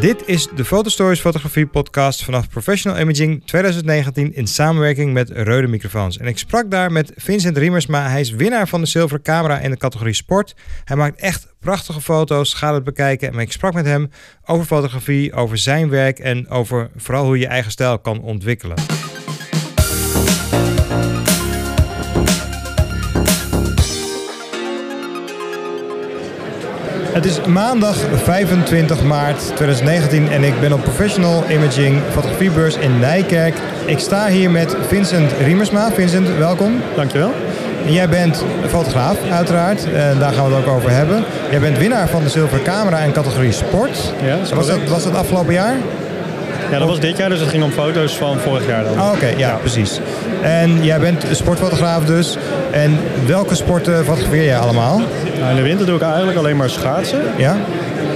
Dit is de Fotostories Fotografie Podcast vanaf Professional Imaging 2019 in samenwerking met Rode Microfoons. En ik sprak daar met Vincent Riemersma. Hij is winnaar van de zilveren camera in de categorie sport. Hij maakt echt prachtige foto's. Ga het bekijken. En ik sprak met hem over fotografie, over zijn werk en over vooral hoe je eigen stijl kan ontwikkelen. Het is maandag 25 maart 2019 en ik ben op Professional Imaging fotografiebeurs in Nijkerk. Ik sta hier met Vincent Riemersma. Vincent, welkom. Dankjewel. En jij bent fotograaf, uiteraard. En daar gaan we het ook over hebben. Jij bent winnaar van de zilveren camera in categorie sport. Ja, was, dat, was dat afgelopen jaar? Ja, dat was dit jaar, dus het ging om foto's van vorig jaar dan. Oh, Oké, ja, precies. En jij bent sportfotograaf dus. En welke sporten fotografeer jij allemaal? Nou, in de winter doe ik eigenlijk alleen maar schaatsen. Ja?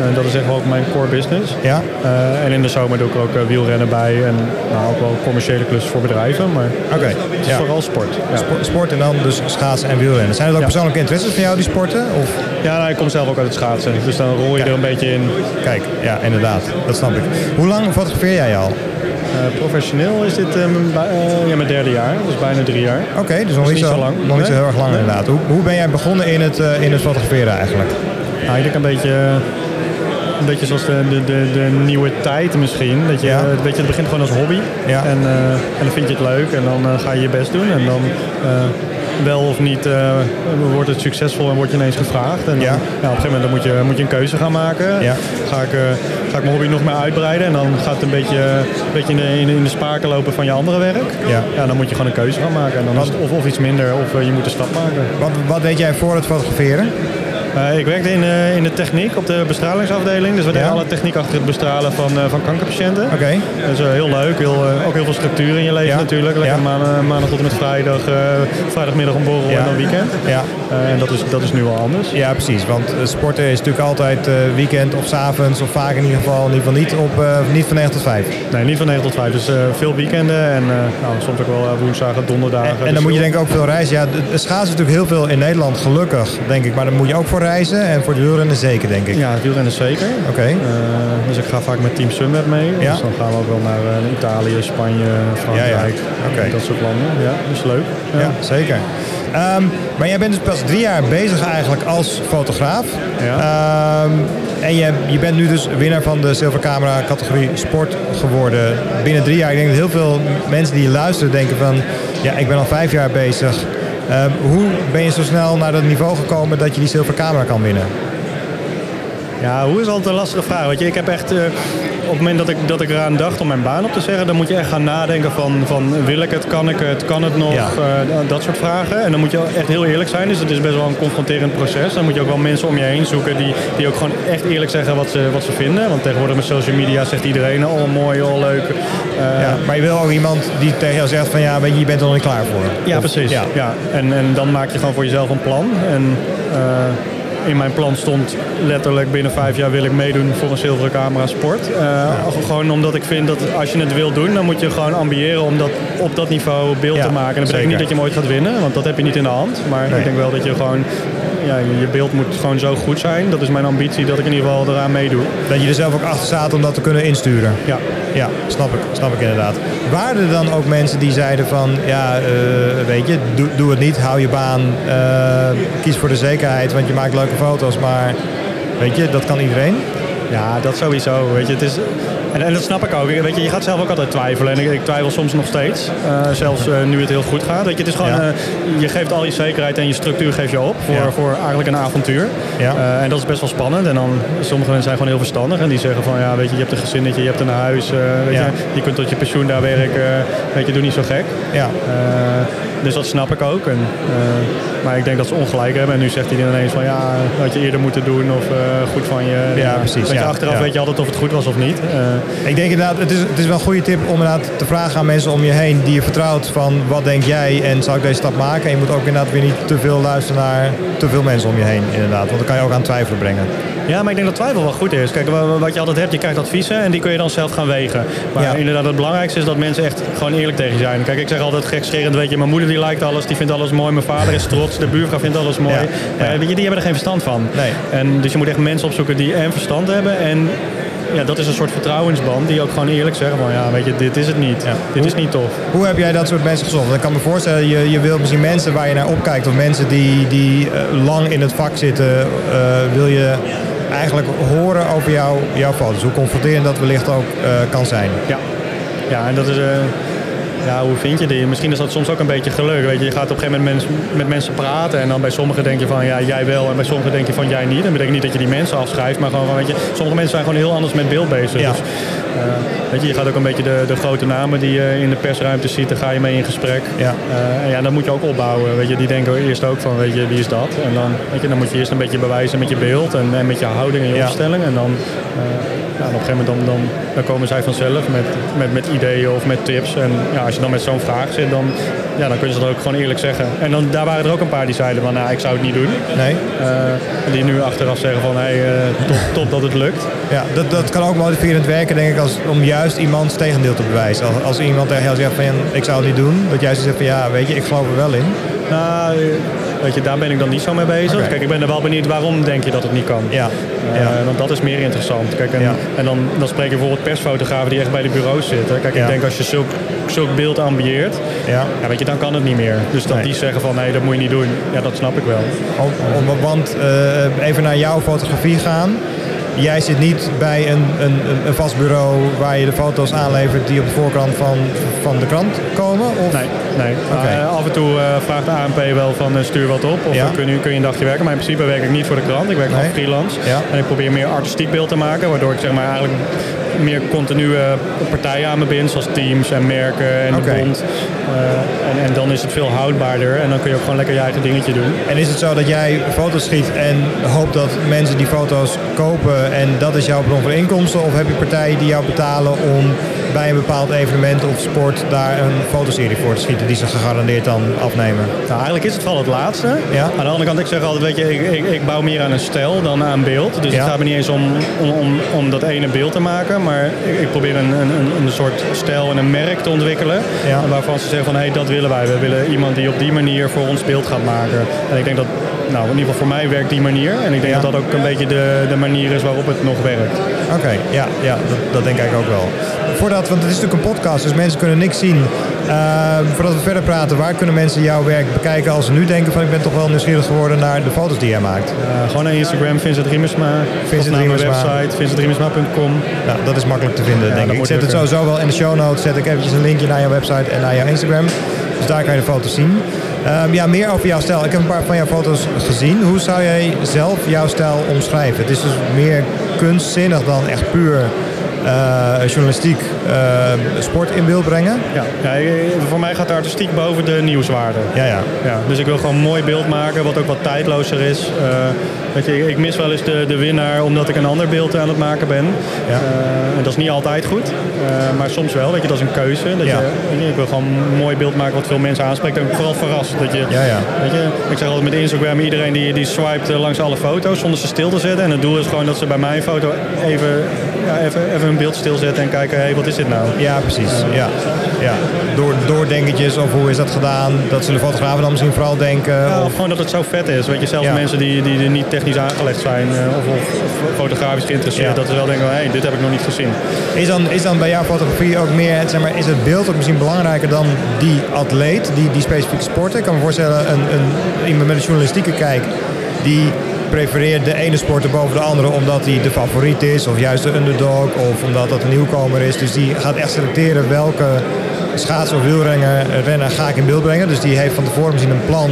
En dat is echt wel ook mijn core business. Ja? Eh, en in de zomer doe ik ook eh, wielrennen bij en nou, ook wel commerciële klussen voor bedrijven. Maar Oké. het is Ja. vooral sport. Ja, Sport, sport en dan dus schaatsen en wielrennen. Zijn het ook Ja. persoonlijke interesses van jou, die sporten? Of? ja nou, ik kom zelf ook uit het schaatsen. Dus dan rol je Kijk. er een beetje in. Kijk, ja, inderdaad. Dat snap ik. Hoe lang fotografeer jij al? Eh, professioneel is dit eh, mijn, bij- eh, ja, mijn derde jaar, dus bijna drie jaar. Oké, dus nog is niet, zo, lang. Nog niet zo heel erg lang Nee. inderdaad. Hoe, hoe ben jij begonnen in het, eh, in het fotograferen eigenlijk? Nou, ik denk een beetje, een beetje zoals de, de, de, de nieuwe tijd misschien. Dat je, Ja. het, weet je, het begint gewoon als hobby. Ja. En, eh, en dan vind je het leuk en dan eh, ga je je best doen. En dan eh, wel of niet eh, wordt het succesvol en word je ineens gevraagd. En dan, Ja. ja. op een gegeven moment dan moet, je, moet je een keuze gaan maken. Ga, ik, eh, ga ik mijn hobby nog meer uitbreiden en dan gaat het een beetje, een beetje in, de, in, de, in de spaken lopen van je andere werk. Ja. dan moet je gewoon een keuze gaan maken. En dan of, of iets minder of eh, je moet een stap maken. Wat, wat deed jij voor het fotograferen? Eh, ik werkte in, eh, in de techniek op de bestralingsafdeling. Dus we deden Ja. alle techniek achter het bestralen van, eh, van kankerpatiënten. Oké. Dat is eh, heel leuk. Heel, ook heel veel structuur in je leven Ja. natuurlijk. Lekker Ja. maan- maandag tot en met vrijdag. vrijdagmiddag een borrel Ja. en dan weekend. Ja. En dat is, dat is nu al anders. ja, precies. Want sporten is natuurlijk altijd weekend of 's avonds of vaak in ieder geval, in ieder geval niet, op, niet van 9 tot 5. Nee, niet van 9 tot 5. Dus veel weekenden en nou, soms ook wel woensdagen, donderdagen. En, en Dus dan moet je denk ik ook veel reizen. Ja, schaatsen is natuurlijk heel veel in Nederland, gelukkig, denk ik. Maar dan moet je ook voor reizen en voor de wielrennen zeker, denk ik. Ja, het wielrennen zeker. Oké. Eh, dus ik ga vaak met Team Sunweb mee. Ja. Dus dan gaan we ook wel naar eh, Italië, Spanje, Frankrijk. Oké. Dat soort landen. Ja, dat is leuk. Ja, zeker. Ehm, maar jij bent dus pas drie jaar bezig eigenlijk als fotograaf. Ehm, en je, je bent nu dus winnaar van de zilvercamera categorie sport geworden. Binnen drie jaar. Ik denk dat heel veel mensen die luisteren denken van... Ja, ik ben al vijf jaar bezig. Ehm, hoe ben je zo snel naar dat niveau gekomen dat je die zilvercamera kan winnen? Ja, hoe is altijd een lastige vraag. Weet je, ik heb echt, eh, op het moment dat ik, dat ik eraan dacht om mijn baan op te zeggen, dan moet je echt gaan nadenken van, van wil ik het, kan ik het, kan het nog, Ja. eh, dat soort vragen. En dan moet je echt heel eerlijk zijn, dus het is best wel een confronterend proces. Dan moet je ook wel mensen om je heen zoeken die, die ook gewoon echt eerlijk zeggen wat ze, wat ze vinden. Want tegenwoordig met social media zegt iedereen, oh mooi, oh leuk. Eh, Ja, maar je wil ook iemand die tegen jou zegt van... Ja, weet je, je bent er nog niet klaar voor. Ja, Of- precies. Ja. Ja. En, en dan maak je gewoon voor jezelf een plan. En eh, in mijn plan stond letterlijk binnen vijf jaar wil ik meedoen voor een zilveren camera sport. Eh, Gewoon omdat ik vind dat als je het wil doen, dan moet je gewoon ambiëren om dat op dat niveau beeld Ja, te maken. En dat zeker. betekent niet dat je hem ooit gaat winnen, want dat heb je niet in de hand. Maar Nee. ik denk wel dat je gewoon, ja, je beeld moet gewoon zo goed zijn. Dat is mijn ambitie, dat ik in ieder geval eraan meedoe. Dat je er zelf ook achter staat om dat te kunnen insturen. Ja. Ja, snap ik, snap ik inderdaad. Waren er dan ook mensen die zeiden van, ja, eh, weet je, doe, doe het niet, hou je baan, eh, kies voor de zekerheid, want je maakt leuke foto's, maar weet je, dat kan iedereen. Ja, dat sowieso. Weet je, het is, en, en dat snap ik ook. Weet je, je gaat zelf ook altijd twijfelen. En ik, ik twijfel soms nog steeds. Eh, zelfs eh, nu het heel goed gaat. Weet je, het is gewoon, Ja. eh, je geeft al je zekerheid en je structuur geef je op. Voor, Ja. voor eigenlijk een avontuur. Ja. En dat is best wel spannend. En dan, sommige mensen zijn gewoon heel verstandig. En die zeggen van, ja, weet je, je hebt een gezinnetje, je hebt een huis. weet je, je kunt tot je pensioen daar werken. weet je, doe niet zo gek. Ja, dus dat snap ik ook. En, maar ik denk dat ze ongelijk hebben. En nu zegt hij ineens van ja, had je eerder moeten doen of goed van je. Ja, precies, Weet je, achteraf weet je altijd of het goed was of niet. Eh, ik denk inderdaad, het is, het is wel een goede tip om inderdaad te vragen aan mensen om je heen die je vertrouwt van, wat denk jij en zal ik deze stap maken? En je moet ook inderdaad weer niet te veel luisteren naar te veel mensen om je heen, inderdaad, want dan kan je ook aan twijfelen brengen. ja, maar ik denk dat twijfel wel goed is. Kijk, wa- wat je altijd hebt, je krijgt adviezen en die kun je dan zelf gaan wegen. Maar Ja. inderdaad, het belangrijkste is dat mensen echt gewoon eerlijk tegen je zijn. Kijk, ik zeg altijd gekscherend, weet je, mijn moeder die lijkt alles, die vindt alles mooi. Mijn vader is trots, de buurvrouw vindt alles mooi. Ja, ja. weet je, die hebben er geen verstand van. Nee. En dus je moet echt mensen opzoeken die en verstand hebben en ja, dat is een soort vertrouwensband die ook gewoon eerlijk zeggen van ja, weet je, dit is het niet. Dit is niet tof. Hoe heb jij dat soort mensen gezocht? Ik kan me voorstellen, je, je wil misschien mensen waar je naar opkijkt of mensen die, die eh, lang in het vak zitten, eh, wil je eigenlijk horen over jou, jouw foto's. Hoe confronterend dat wellicht ook eh, kan zijn. Ja, ja en dat is... ja, hoe vind je die? Misschien is dat soms ook een beetje geluk. Weet je, je gaat op een gegeven moment mens- met mensen praten en dan bij sommigen denk je van ja, jij wel en bij sommigen denk je van jij niet. Dat betekent niet dat je die mensen afschrijft, maar gewoon van, weet je, sommige mensen zijn gewoon heel anders met beeld bezig. Ja. Dus, eh, weet je, je gaat ook een beetje de, de grote namen die je in de persruimte ziet, daar ga je mee in gesprek. Ja. Eh, en ja, dan moet je ook opbouwen. Weet je, die denken eerst ook van, weet je, wie is dat? En dan, weet je, dan moet je eerst een beetje bewijzen met je beeld en, en met je houding en je Ja. opstelling. En dan, eh, ja, en op een gegeven moment dan, dan, dan komen zij vanzelf met, met, met ideeën of met tips. En ja, als je dan met zo'n vraag zit, dan, ja, dan kun je ze dat ook gewoon eerlijk zeggen. En dan, daar waren er ook een paar die zeiden van, nou, ik zou het niet doen. Nee? Eh, die nu achteraf zeggen van, hey, eh, top, top dat het lukt. Ja, dat, dat kan ook motiverend werken, denk ik, als, om juist iemands tegendeel te bewijzen. Als, als iemand tegen jou zegt van, ik zou het niet doen, dat jij zegt van, ja, weet je, ik geloof er wel in. Nou, weet je, daar ben ik dan niet zo mee bezig. Kijk, ik ben er wel benieuwd waarom denk je dat het niet kan. Ja, Eh, ja. Want dat is meer interessant. Kijk, en, Ja. en dan, dan spreek je bijvoorbeeld persfotografen die echt bij de bureaus zitten. Kijk, Ja. ik denk als je zulk, zulk beeld ambieert, Ja. ja, weet je, dan kan het niet meer. Dus dat Nee. die zeggen van nee, dat moet je niet doen. Ja, dat snap ik wel. Om, om- want eh, even naar jouw fotografie gaan. Jij zit niet bij een, een, een- vast bureau waar je de foto's aanlevert die op de voorkant van, van de krant komen? Of? Nee, nee. Eh, af en toe eh, vraagt de ANP wel van eh, stuur wat op. Of Ja. kun, je, kun je een dagje werken. Maar in principe werk ik niet voor de krant. Ik werk Nee. freelance. Ja. En ik probeer meer artistiek beeld te maken. Waardoor ik zeg maar eigenlijk meer continue partijen aan me bind. Zoals teams en merken en de bond. Eh, en, en dan is het veel houdbaarder. En dan kun je ook gewoon lekker je eigen dingetje doen. En is het zo dat jij foto's schiet en hoopt dat mensen die foto's kopen en dat is jouw bron van inkomsten? Of heb je partijen die jou betalen om bij een bepaald evenement of sport daar een fotoserie voor te schieten die ze gegarandeerd dan afnemen? Nou, eigenlijk is het vooral het laatste. Ja. Aan de andere kant, ik zeg altijd, weet je, ik, ik, ik bouw meer aan een stijl dan aan beeld. Dus Ja. het gaat me niet eens om, om, om, om dat ene beeld te maken. Maar ik, ik probeer een, een, een- soort stijl en een merk te ontwikkelen. Ja. Waarvan ze zeggen van, hé, hey, dat willen wij. We willen iemand die op die manier voor ons beeld gaat maken. En ik denk dat, nou, in ieder geval voor mij werkt die manier. En ik denk Ja. dat dat ook een beetje de, de manier is waarop het nog werkt. Oké, ja, ja dat, dat denk ik ook wel. Voordat, want het is natuurlijk een podcast, dus mensen kunnen niks zien. Eh, voordat we verder praten, waar kunnen mensen jouw werk bekijken als ze nu denken van ik ben toch wel nieuwsgierig geworden naar de foto's die jij maakt? Eh, gewoon naar Instagram, Vincent Riemersma. Vincent mijn website, vincentRiemersma.com. Nou, dat is makkelijk te vinden, denk ik. Ik zet het sowieso wel in de show notes. Zet ik eventjes een linkje naar jouw website en naar jouw Instagram. Dus daar kan je de foto's zien. Ehm, ja, meer over jouw stijl. Ik heb een paar van jouw foto's gezien. Hoe zou jij zelf jouw stijl omschrijven? Het is dus meer kunstzinnig dan echt puur journalistiek eh, sport in beeld brengen. Ja, ja, eh, voor mij gaat de artistiek boven de nieuwswaarde. Ja, ja. Ja, dus ik wil gewoon een mooi beeld maken, wat ook wat tijdlozer is. Eh, weet je, ik mis wel eens de, de winnaar omdat ik een ander beeld aan het maken ben. Ja. Eh, en dat is niet altijd goed, eh, maar soms wel. Weet je, dat is een keuze. Dat Ja. je, ik wil gewoon een mooi beeld maken wat veel mensen aanspreekt. En vooral verrast. Dat je, Ja, ja. Weet je, ik zeg altijd met Instagram, iedereen die, die swipet eh, langs alle foto's zonder ze stil te zetten. En het doel is gewoon dat ze bij mijn foto even, ja, even, even een beeld stilzetten en kijken, hé, hey, wat is dit nou? Ja, precies. Ja. Ja. Door, doordenkertjes of hoe is dat gedaan? Dat zullen fotografen dan misschien vooral denken. Ja, of, of gewoon dat het zo vet is. Weet je, zelfs Ja. mensen die, die er niet technisch aangelegd zijn eh, of, of, of fotografisch geïnteresseerd, dat ze wel denken, hé, hey, dit heb ik nog niet gezien. Is dan, is dan bij jouw fotografie ook meer, zeg maar, is het beeld ook misschien belangrijker dan die atleet, die, die specifieke sporter? Ik kan me voorstellen, een, een, iemand met een journalistieke kijk, die prefereert de ene sporter boven de andere omdat hij de favoriet is, of juist de underdog, of omdat dat een nieuwkomer is. Dus die gaat echt selecteren welke schaats- of wielrenner renner ga ik in beeld brengen. Dus die heeft van tevoren misschien een plan.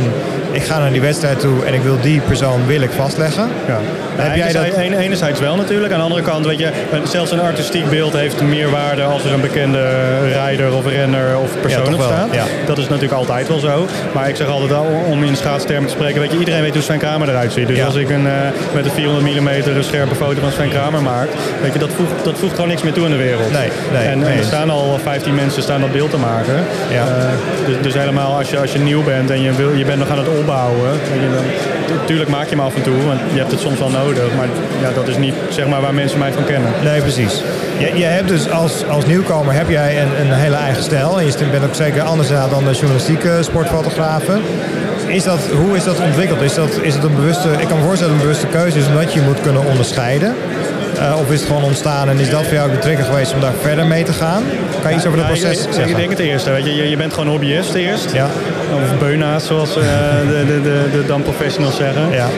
Ik ga naar die wedstrijd toe en ik wil die persoon wil ik vastleggen. Ja. Heb jij dat- Enerzijds- wel natuurlijk. Aan de andere kant, weet je, zelfs een artistiek beeld heeft meer waarde als er een bekende rijder of renner of persoon op staat. ja. Dat is natuurlijk altijd wel zo. Maar ik zeg altijd al, om in schaatstermen te spreken, weet je, iedereen weet hoe Sven Kramer eruit ziet. Dus Ja. als ik een, eh, met een 400 mm een scherpe foto van Sven Kramer maak, weet je, dat voegt, dat voegt gewoon niks meer toe in de wereld. Nee, nee, en, er staan al 15 mensen staan dat beeld te maken. Ja. Eh, dus, dus helemaal als je, als je nieuw bent en je, wil, je bent nog aan het opbouwen. Weet je, dan, tuurlijk maak je hem af en toe, want je hebt het soms wel nodig. Maar ja, dat is niet zeg maar, waar mensen mij van kennen. Nee, precies. Je, je hebt dus als, als nieuwkomer heb jij een, een hele eigen stijl. En je bent ook zeker anders dan de journalistieke sportfotografen. Is dat, hoe is dat ontwikkeld? Is, dat, is het een bewuste, ik kan me voorstellen dat een bewuste keuze is omdat je moet kunnen onderscheiden. Uh, of is het gewoon ontstaan en is dat voor jou de trigger geweest om daar verder mee te gaan? Kan je iets over het proces ik, denk het eerste. Weet je, je bent gewoon hobbyist eerst. Ja. Of beunaas, zoals uh, de, de, de, de dan professionals zeggen. Ja.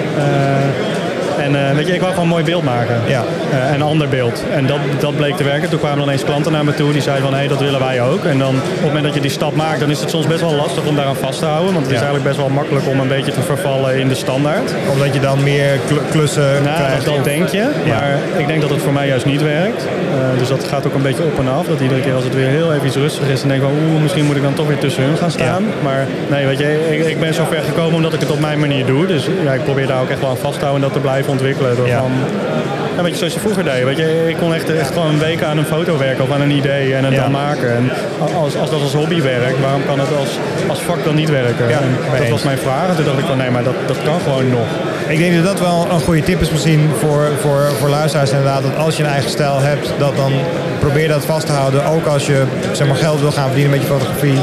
En uh, weet je, ik wou gewoon een mooi beeld maken. Ja. Uh, een ander beeld. En dat, dat bleek te werken. Toen kwamen ineens klanten naar me toe die zeiden van hé, hey, dat willen wij ook. En dan op het moment dat je die stap maakt, dan is het soms best wel lastig om daaraan vast te houden. Want het is eigenlijk best wel makkelijk om een beetje te vervallen in de standaard. Omdat je dan meer klussen nou, krijgt? Dat, denk je. Maar ik denk dat het voor mij juist niet werkt. Uh, dus dat gaat ook een beetje op en af. Dat iedere keer als het weer heel even iets rustig is, dan denk ik van oeh, misschien moet ik dan toch weer tussen hun gaan staan. Ja. Maar nee, weet je, ik, ik ben zo ver gekomen omdat ik het op mijn manier doe. Dus ja, ik probeer daar ook echt wel aan vast te houden en dat te blijven ontwikkelen. Door Ja. van, ja, weet je, zoals je vroeger deed. Weet je, ik kon echt, echt gewoon een week aan een foto werken of aan een idee en het Ja. dan maken. En als, als dat als hobby werkt, waarom kan het als, als vak dan niet werken? Ja, dat eens. was mijn vraag. En toen dacht ik van nee, maar dat, dat kan gewoon nog. Ik denk dat dat wel een goede tip is misschien voor, voor, voor luisteraars inderdaad. Dat als je een eigen stijl hebt, dat dan probeer dat vast te houden. Ook als je zeg maar, geld wil gaan verdienen met je fotografie.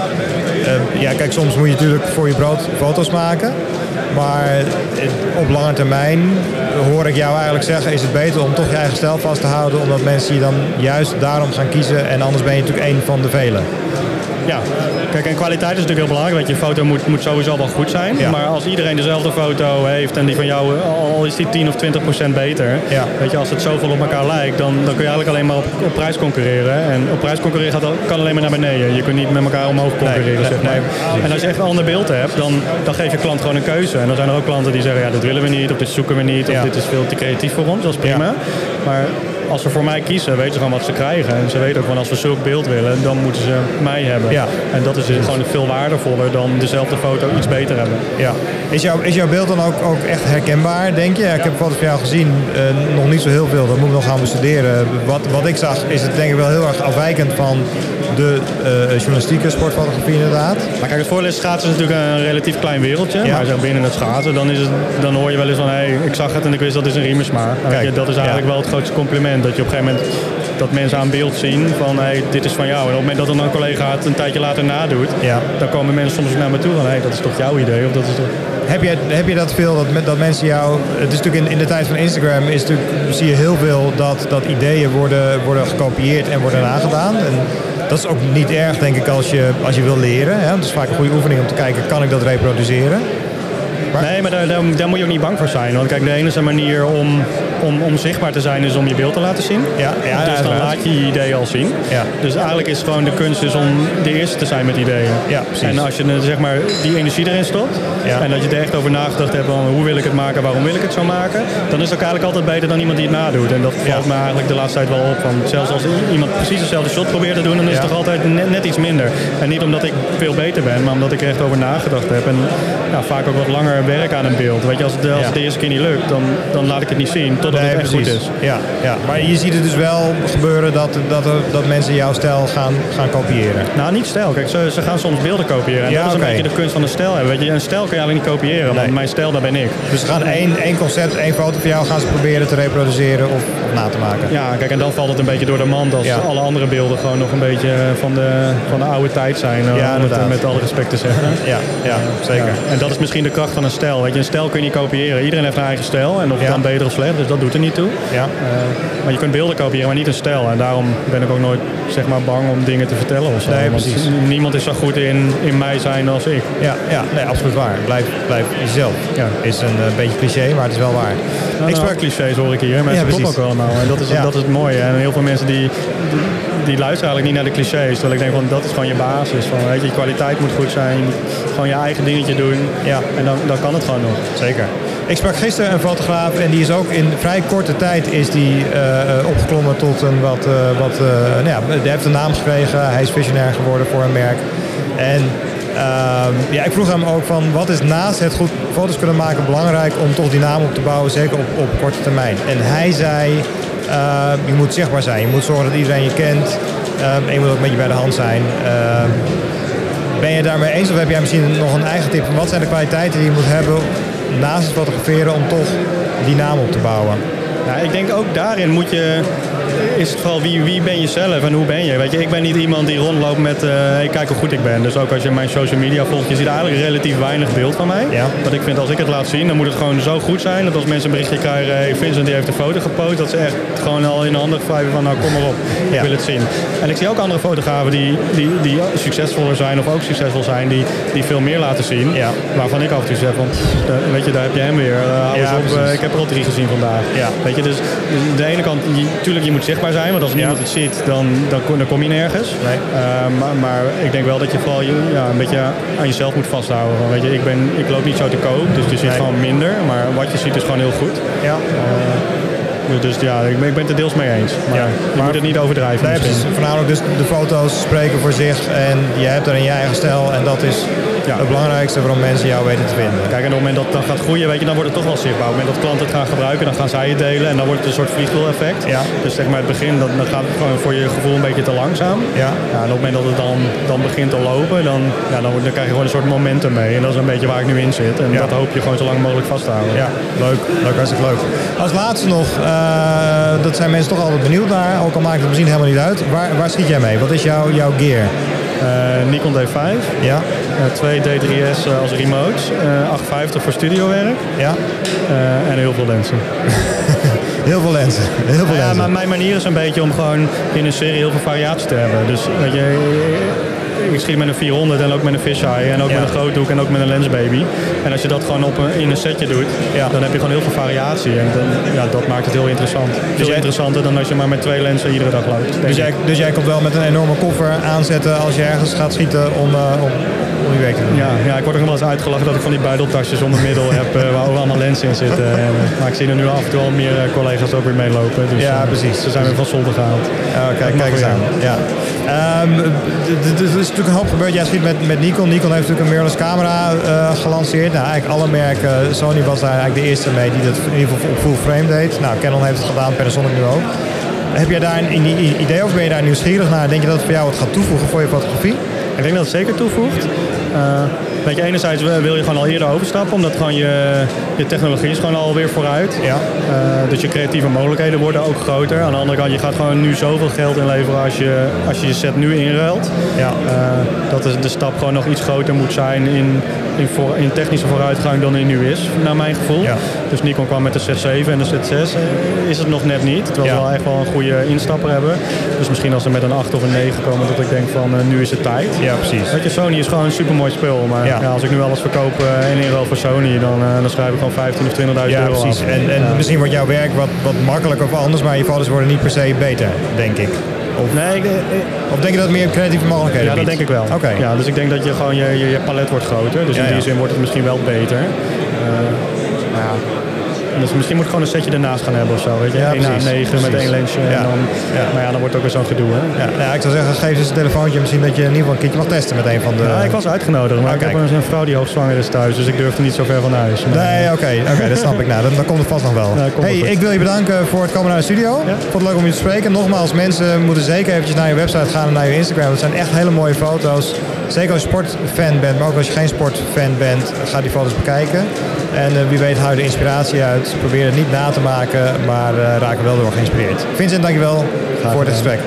Eh, ja, kijk, soms moet je natuurlijk voor je brood foto's maken. Maar eh, op lange termijn hoor ik jou eigenlijk zeggen, is het beter om toch je eigen stijl vast te houden. Omdat mensen je dan juist daarom gaan kiezen. En anders ben je natuurlijk één van de velen. Ja, kijk, en kwaliteit is natuurlijk heel belangrijk. Want je foto moet, moet sowieso wel goed zijn. Ja. Maar als iedereen dezelfde foto heeft en die van jou, al is die 10 of 20 procent beter. Ja. Weet je, als het zoveel op elkaar lijkt, dan, dan kun je eigenlijk alleen maar op, op prijs concurreren. En op prijs concurreren gaat, kan alleen maar naar beneden. Je kunt niet met elkaar omhoog concurreren, nee, zeg maar. nee, en als je echt een ander beeld hebt, dan, dan geef je klant gewoon een keuze. En dan zijn er ook klanten die zeggen, ja, dit willen we niet, of dit zoeken we niet, of dit is veel te creatief voor ons. Dat is prima. Maar als ze voor mij kiezen, weten ze gewoon wat ze krijgen. En ze weten ook van als we zulk beeld willen, dan moeten ze mij hebben. Ja. En dat is gewoon veel waardevoller dan dezelfde foto iets beter hebben. Ja. Is, jouw, is jouw beeld dan ook, ook echt herkenbaar, denk je? Ja, ik heb foto's van jou gezien, eh, nog niet zo heel veel. Dat moet ik nog gaan bestuderen. Wat, wat ik zag is het denk ik wel heel erg afwijkend van de eh, journalistieke sportfotografie inderdaad. Maar kijk, het voordeel is schaatsen is natuurlijk een relatief klein wereldje. Ja. Maar zeg, binnen het schaatsen, dan, is het, dan hoor je wel eens van... hé, hey, ik zag het en ik wist dat is een riemersma. Maar weet Kijk, dat is eigenlijk ja. wel het grootste compliment. Dat je op een gegeven moment dat mensen aan beeld zien van... hé, hey, dit is van jou. En op het moment dat dan een collega het een tijdje later nadoet... Ja. dan komen mensen soms naar me toe van... hé, hey, dat is toch jouw idee? Of dat is toch... Heb je, heb je dat veel, dat, dat mensen jou... Het is natuurlijk in, in de tijd van Instagram is natuurlijk, zie je heel veel dat, dat ideeën worden, worden gekopieerd en worden nagedaan. En dat is ook niet erg, denk ik, als je, als je wil leren. Het is vaak een goede oefening om te kijken, kan ik dat reproduceren? Nee, maar daar, daar, daar moet je ook niet bang voor zijn. Want kijk, de enige manier om, om, om zichtbaar te zijn is om je beeld te laten zien. Ja, ja, dus dan laat je je ideeën al zien. Ja. Dus eigenlijk is gewoon de kunst is om de eerste te zijn met ideeën. Ja, precies. En als je zeg maar, die energie erin stopt Ja. en dat je er echt over nagedacht hebt van hoe wil ik het maken, waarom wil ik het zo maken, dan is het ook eigenlijk altijd beter dan iemand die het nadoet. En dat valt me eigenlijk de laatste tijd wel op. Van zelfs als iemand precies dezelfde shot probeert te doen, dan is het toch altijd net, net iets minder. En niet omdat ik veel beter ben, maar omdat ik er echt over nagedacht heb. En ja, vaak ook wat langer werk aan een beeld. Weet je, als het, als het de eerste keer niet lukt, dan, dan laat ik het niet zien totdat het echt goed is. Ja, ja, maar je ziet het dus wel gebeuren dat, dat, er- dat mensen jouw stijl gaan, gaan kopiëren. Nou, niet stijl. Kijk, ze, ze gaan soms beelden kopiëren. En Ja, dat is een beetje de kunst van een stijl hebben. Weet je, een stijl kun je eigenlijk niet kopiëren, want Nee. mijn stijl, daar ben ik. Dus ze gaan één, één concept, één foto van jou gaan ze proberen te reproduceren of, na te maken. Ja, kijk, en dan valt het een beetje door de mand als Ja. alle andere beelden gewoon nog een beetje van de, van de oude tijd zijn. eh, Ja, om het inderdaad. met alle respect te zeggen. Ja, ja, zeker. En dat is misschien de kracht van een stijl. Weet je, een stijl kun je niet kopiëren. Iedereen heeft een eigen stijl. En of het Ja. dan beter of slecht, dus dat doet er niet toe. Ja. Eh, maar je kunt beelden kopiëren, maar niet een stijl. En daarom ben ik ook nooit zeg maar, bang om dingen te vertellen of zo. Nee, Want precies. niemand is zo goed in, in mij zijn als ik. Ja, ja nee, absoluut waar. Blijf, blijf jezelf. Ja. Is een eh, beetje cliché, maar het is wel waar. Nou, ik nou, sprak clichés hoor ik hier, maar Ja, precies. ook allemaal. En dat is, dat is het mooie. En heel veel mensen die, die, die luisteren eigenlijk niet naar de clichés. Terwijl ik denk van dat is gewoon je basis. Van, weet je, kwaliteit moet goed zijn. Gewoon je eigen dingetje doen. Ja. En dan, dan kan het gewoon nog. Zeker. Ik sprak gisteren een fotograaf en die is ook in vrij korte tijd is die, eh, eh, opgeklommen tot een wat, eh, wat eh, nou ja, hij heeft een naam gekregen. Hij is visionair geworden voor een merk. En ehm, ja, ik vroeg hem ook van wat is naast het goed foto's kunnen maken belangrijk om toch die naam op te bouwen, zeker op, op korte termijn. En hij zei, eh, je moet zichtbaar zijn. Je moet zorgen dat iedereen je kent. Ehm, en je moet ook een beetje bij de hand zijn. Ehm, ben je daarmee eens of heb jij misschien nog een eigen tip? Wat zijn de kwaliteiten die je moet hebben naast het fotograferen om toch die naam op te bouwen? Ja, ik denk ook daarin moet je... is het vooral wie, wie ben je zelf en hoe ben je? Weet je, ik ben niet iemand die rondloopt met uh, hey, kijk hoe goed ik ben. Dus ook als je mijn social media volgt, je ziet eigenlijk relatief weinig beeld van mij. Ja. Dat ik vind als ik het laat zien, dan moet het gewoon zo goed zijn. Dat als mensen een berichtje krijgen, hey, Vincent die heeft een foto gepost, dat ze echt gewoon al in de handen wrijven van nou kom maar op, ik wil het zien. En ik zie ook andere fotografen die, die, die succesvoller zijn of ook succesvol zijn, die, die veel meer laten zien. Ja. Waarvan ik af en toe zeg van, weet je, daar heb je hem weer. Uh, hou Ja, eens op, uh, ik heb er al drie gezien vandaag. Ja. Weet je, dus dus de ene kant, je, tuurlijk je moet zichtbaar zijn, want als niemand het ziet, dan, dan, kom- dan kom je nergens. Nee. Uh, maar, maar ik denk wel dat je vooral je, ja, een beetje aan jezelf moet vasthouden. Van, weet je, ik, ben, ik loop niet zo te koop, dus je ziet Nee. gewoon minder. Maar wat je ziet is gewoon heel goed. Ja. Dus, dus ja, ik ben, ik ben het er deels mee eens. Maar Ja. je Maar- moet het niet overdrijven Nee, precies. Voornamelijk dus de foto's spreken voor zich en je hebt er in je eigen stijl en dat is Ja. het belangrijkste waarom mensen jou weten te vinden. Kijk, en op het moment dat het dan gaat groeien, weet je, dan wordt het toch wel zichtbaar. Op het moment dat klanten het gaan gebruiken, dan gaan zij het delen en dan wordt het een soort vliegwiel-effect. Ja. Dus zeg maar het begin, dan, dan gaat het gewoon voor je gevoel een beetje te langzaam. Ja. Ja, en op het moment dat het dan, dan begint te lopen, dan, ja, dan, dan krijg je gewoon een soort momentum mee. En dat is een beetje waar ik nu in zit. En Ja. dat hoop je gewoon zo lang mogelijk vast te houden. Ja, leuk. Leuk, hartstikke leuk. Als laatste nog, eh, dat zijn mensen toch altijd benieuwd naar, ook al maakt het misschien helemaal niet uit. Waar, waar schiet jij mee? Wat is jouw, jouw gear? Eh, Nikon D5, Ja? Eh, twee D3S eh, als remotes, eh 850 voor studiowerk Ja? eh, en heel veel lenzen. Heel veel lenzen. Heel veel Ja, lenzen. maar mijn manier is een beetje om gewoon in een serie heel veel variatie te hebben. Dus weet je, ik schiet met een 400 en ook met een fisheye en ook Ja. met een groothoek en ook met een lensbaby. En als je dat gewoon op een, in een setje doet, Ja. dan heb je gewoon heel veel variatie. En dan, ja, dat maakt het heel interessant. Veel jij- interessanter dan als je maar met twee lenzen iedere dag loopt. Dus jij, dus jij komt wel met een enorme koffer aanzetten als je ergens gaat schieten om, eh, om, om je werk te doen? Ja, ja, ik word er nog wel eens uitgelachen dat ik van die buideltasjes onder middel heb eh, waar ook allemaal lenzen in zitten. En, maar ik zie er nu af en toe al meer eh, collega's ook weer meelopen. Dus, Ja, eh, precies. Ze zijn weer van zolder gehaald. Oh, kijk, kijk eens aan. Ja. D- er is natuurlijk een hoop gebeurd. Jij schiet met, met Nikon. Nikon heeft natuurlijk een mirrorless camera gelanceerd. Nou, eigenlijk alle merken. Sony was daar eigenlijk de eerste mee die dat in ieder geval op full frame deed. Nou, Canon heeft het gedaan, Panasonic nu ook. Heb jij daar een, idee of ben je daar nieuwsgierig naar? Denk je dat het voor jou wat gaat toevoegen voor je fotografie? Ik denk dat het zeker toevoegt. Eh, weet je, enerzijds wil je gewoon al eerder overstappen, omdat gewoon je, je technologie is gewoon alweer vooruit. Ja. Eh, dus je creatieve mogelijkheden worden ook groter. Aan de andere kant, je gaat gewoon nu zoveel geld inleveren als je als je, je set nu inruilt. Ja. Eh, dat de stap gewoon nog iets groter moet zijn in, in, voor, in technische vooruitgang dan die nu is, naar mijn gevoel. Ja. Dus Nikon kwam met de Z7 en de Z6 eh, is het nog net niet. Terwijl Ja. ze wel echt wel een goede instapper hebben. Dus misschien als ze met een 8 of een 9 komen, dat ik denk van eh, nu is het tijd. Ja, precies. Weet je, Sony is gewoon een super mooi spul. Maar Ja. ja. als ik nu alles verkoop eh, in inruil voor Sony, dan, eh, dan schrijf ik gewoon 15 of 20.000 Ja, euro precies. af. En, en Ja. misschien wordt jouw werk wat, wat makkelijker of anders, maar je foto's worden niet per se beter, denk ik. Of, Nee, ik, of denk je dat het meer creatieve mogelijkheden ja, dat biedt? denk ik wel. Oké. Ja, dus ik denk dat je gewoon je, je, je palet wordt groter. Dus Ja, in die zin wordt het misschien wel beter. Eh, ja. Dus misschien moet ik gewoon een setje ernaast gaan hebben of zo. Weet je? Ja, 1 na precies, 9 met één lensje. Ja. En dan, Ja. Maar ja, dan wordt het ook weer zo'n gedoe. Hè? Ja, nou, ik zou zeggen, geef eens een telefoontje. Misschien dat je in ieder geval een keertje mag testen met een van de... Ja, ik was uitgenodigd, maar Oh, ik heb een, vrouw die hoogzwanger is thuis. Dus ik durfde niet zo ver van huis. Maar- Nee, oké, oké, dat snap ik. Nou, dan, dan komt het vast nog wel. Ja, hey, ik wil je bedanken voor het komen naar de studio. Ja. Vond het leuk om je te spreken. Nogmaals, mensen moeten zeker eventjes naar je website gaan en naar je Instagram. Dat zijn echt hele mooie foto's. Zeker als je sportfan bent, maar ook als je geen sportfan bent, ga die foto's bekijken. En eh, wie weet haal je er inspiratie uit. Probeer het niet na te maken, maar eh, raak er wel door geïnspireerd. Vincent, dankjewel voor het gesprek.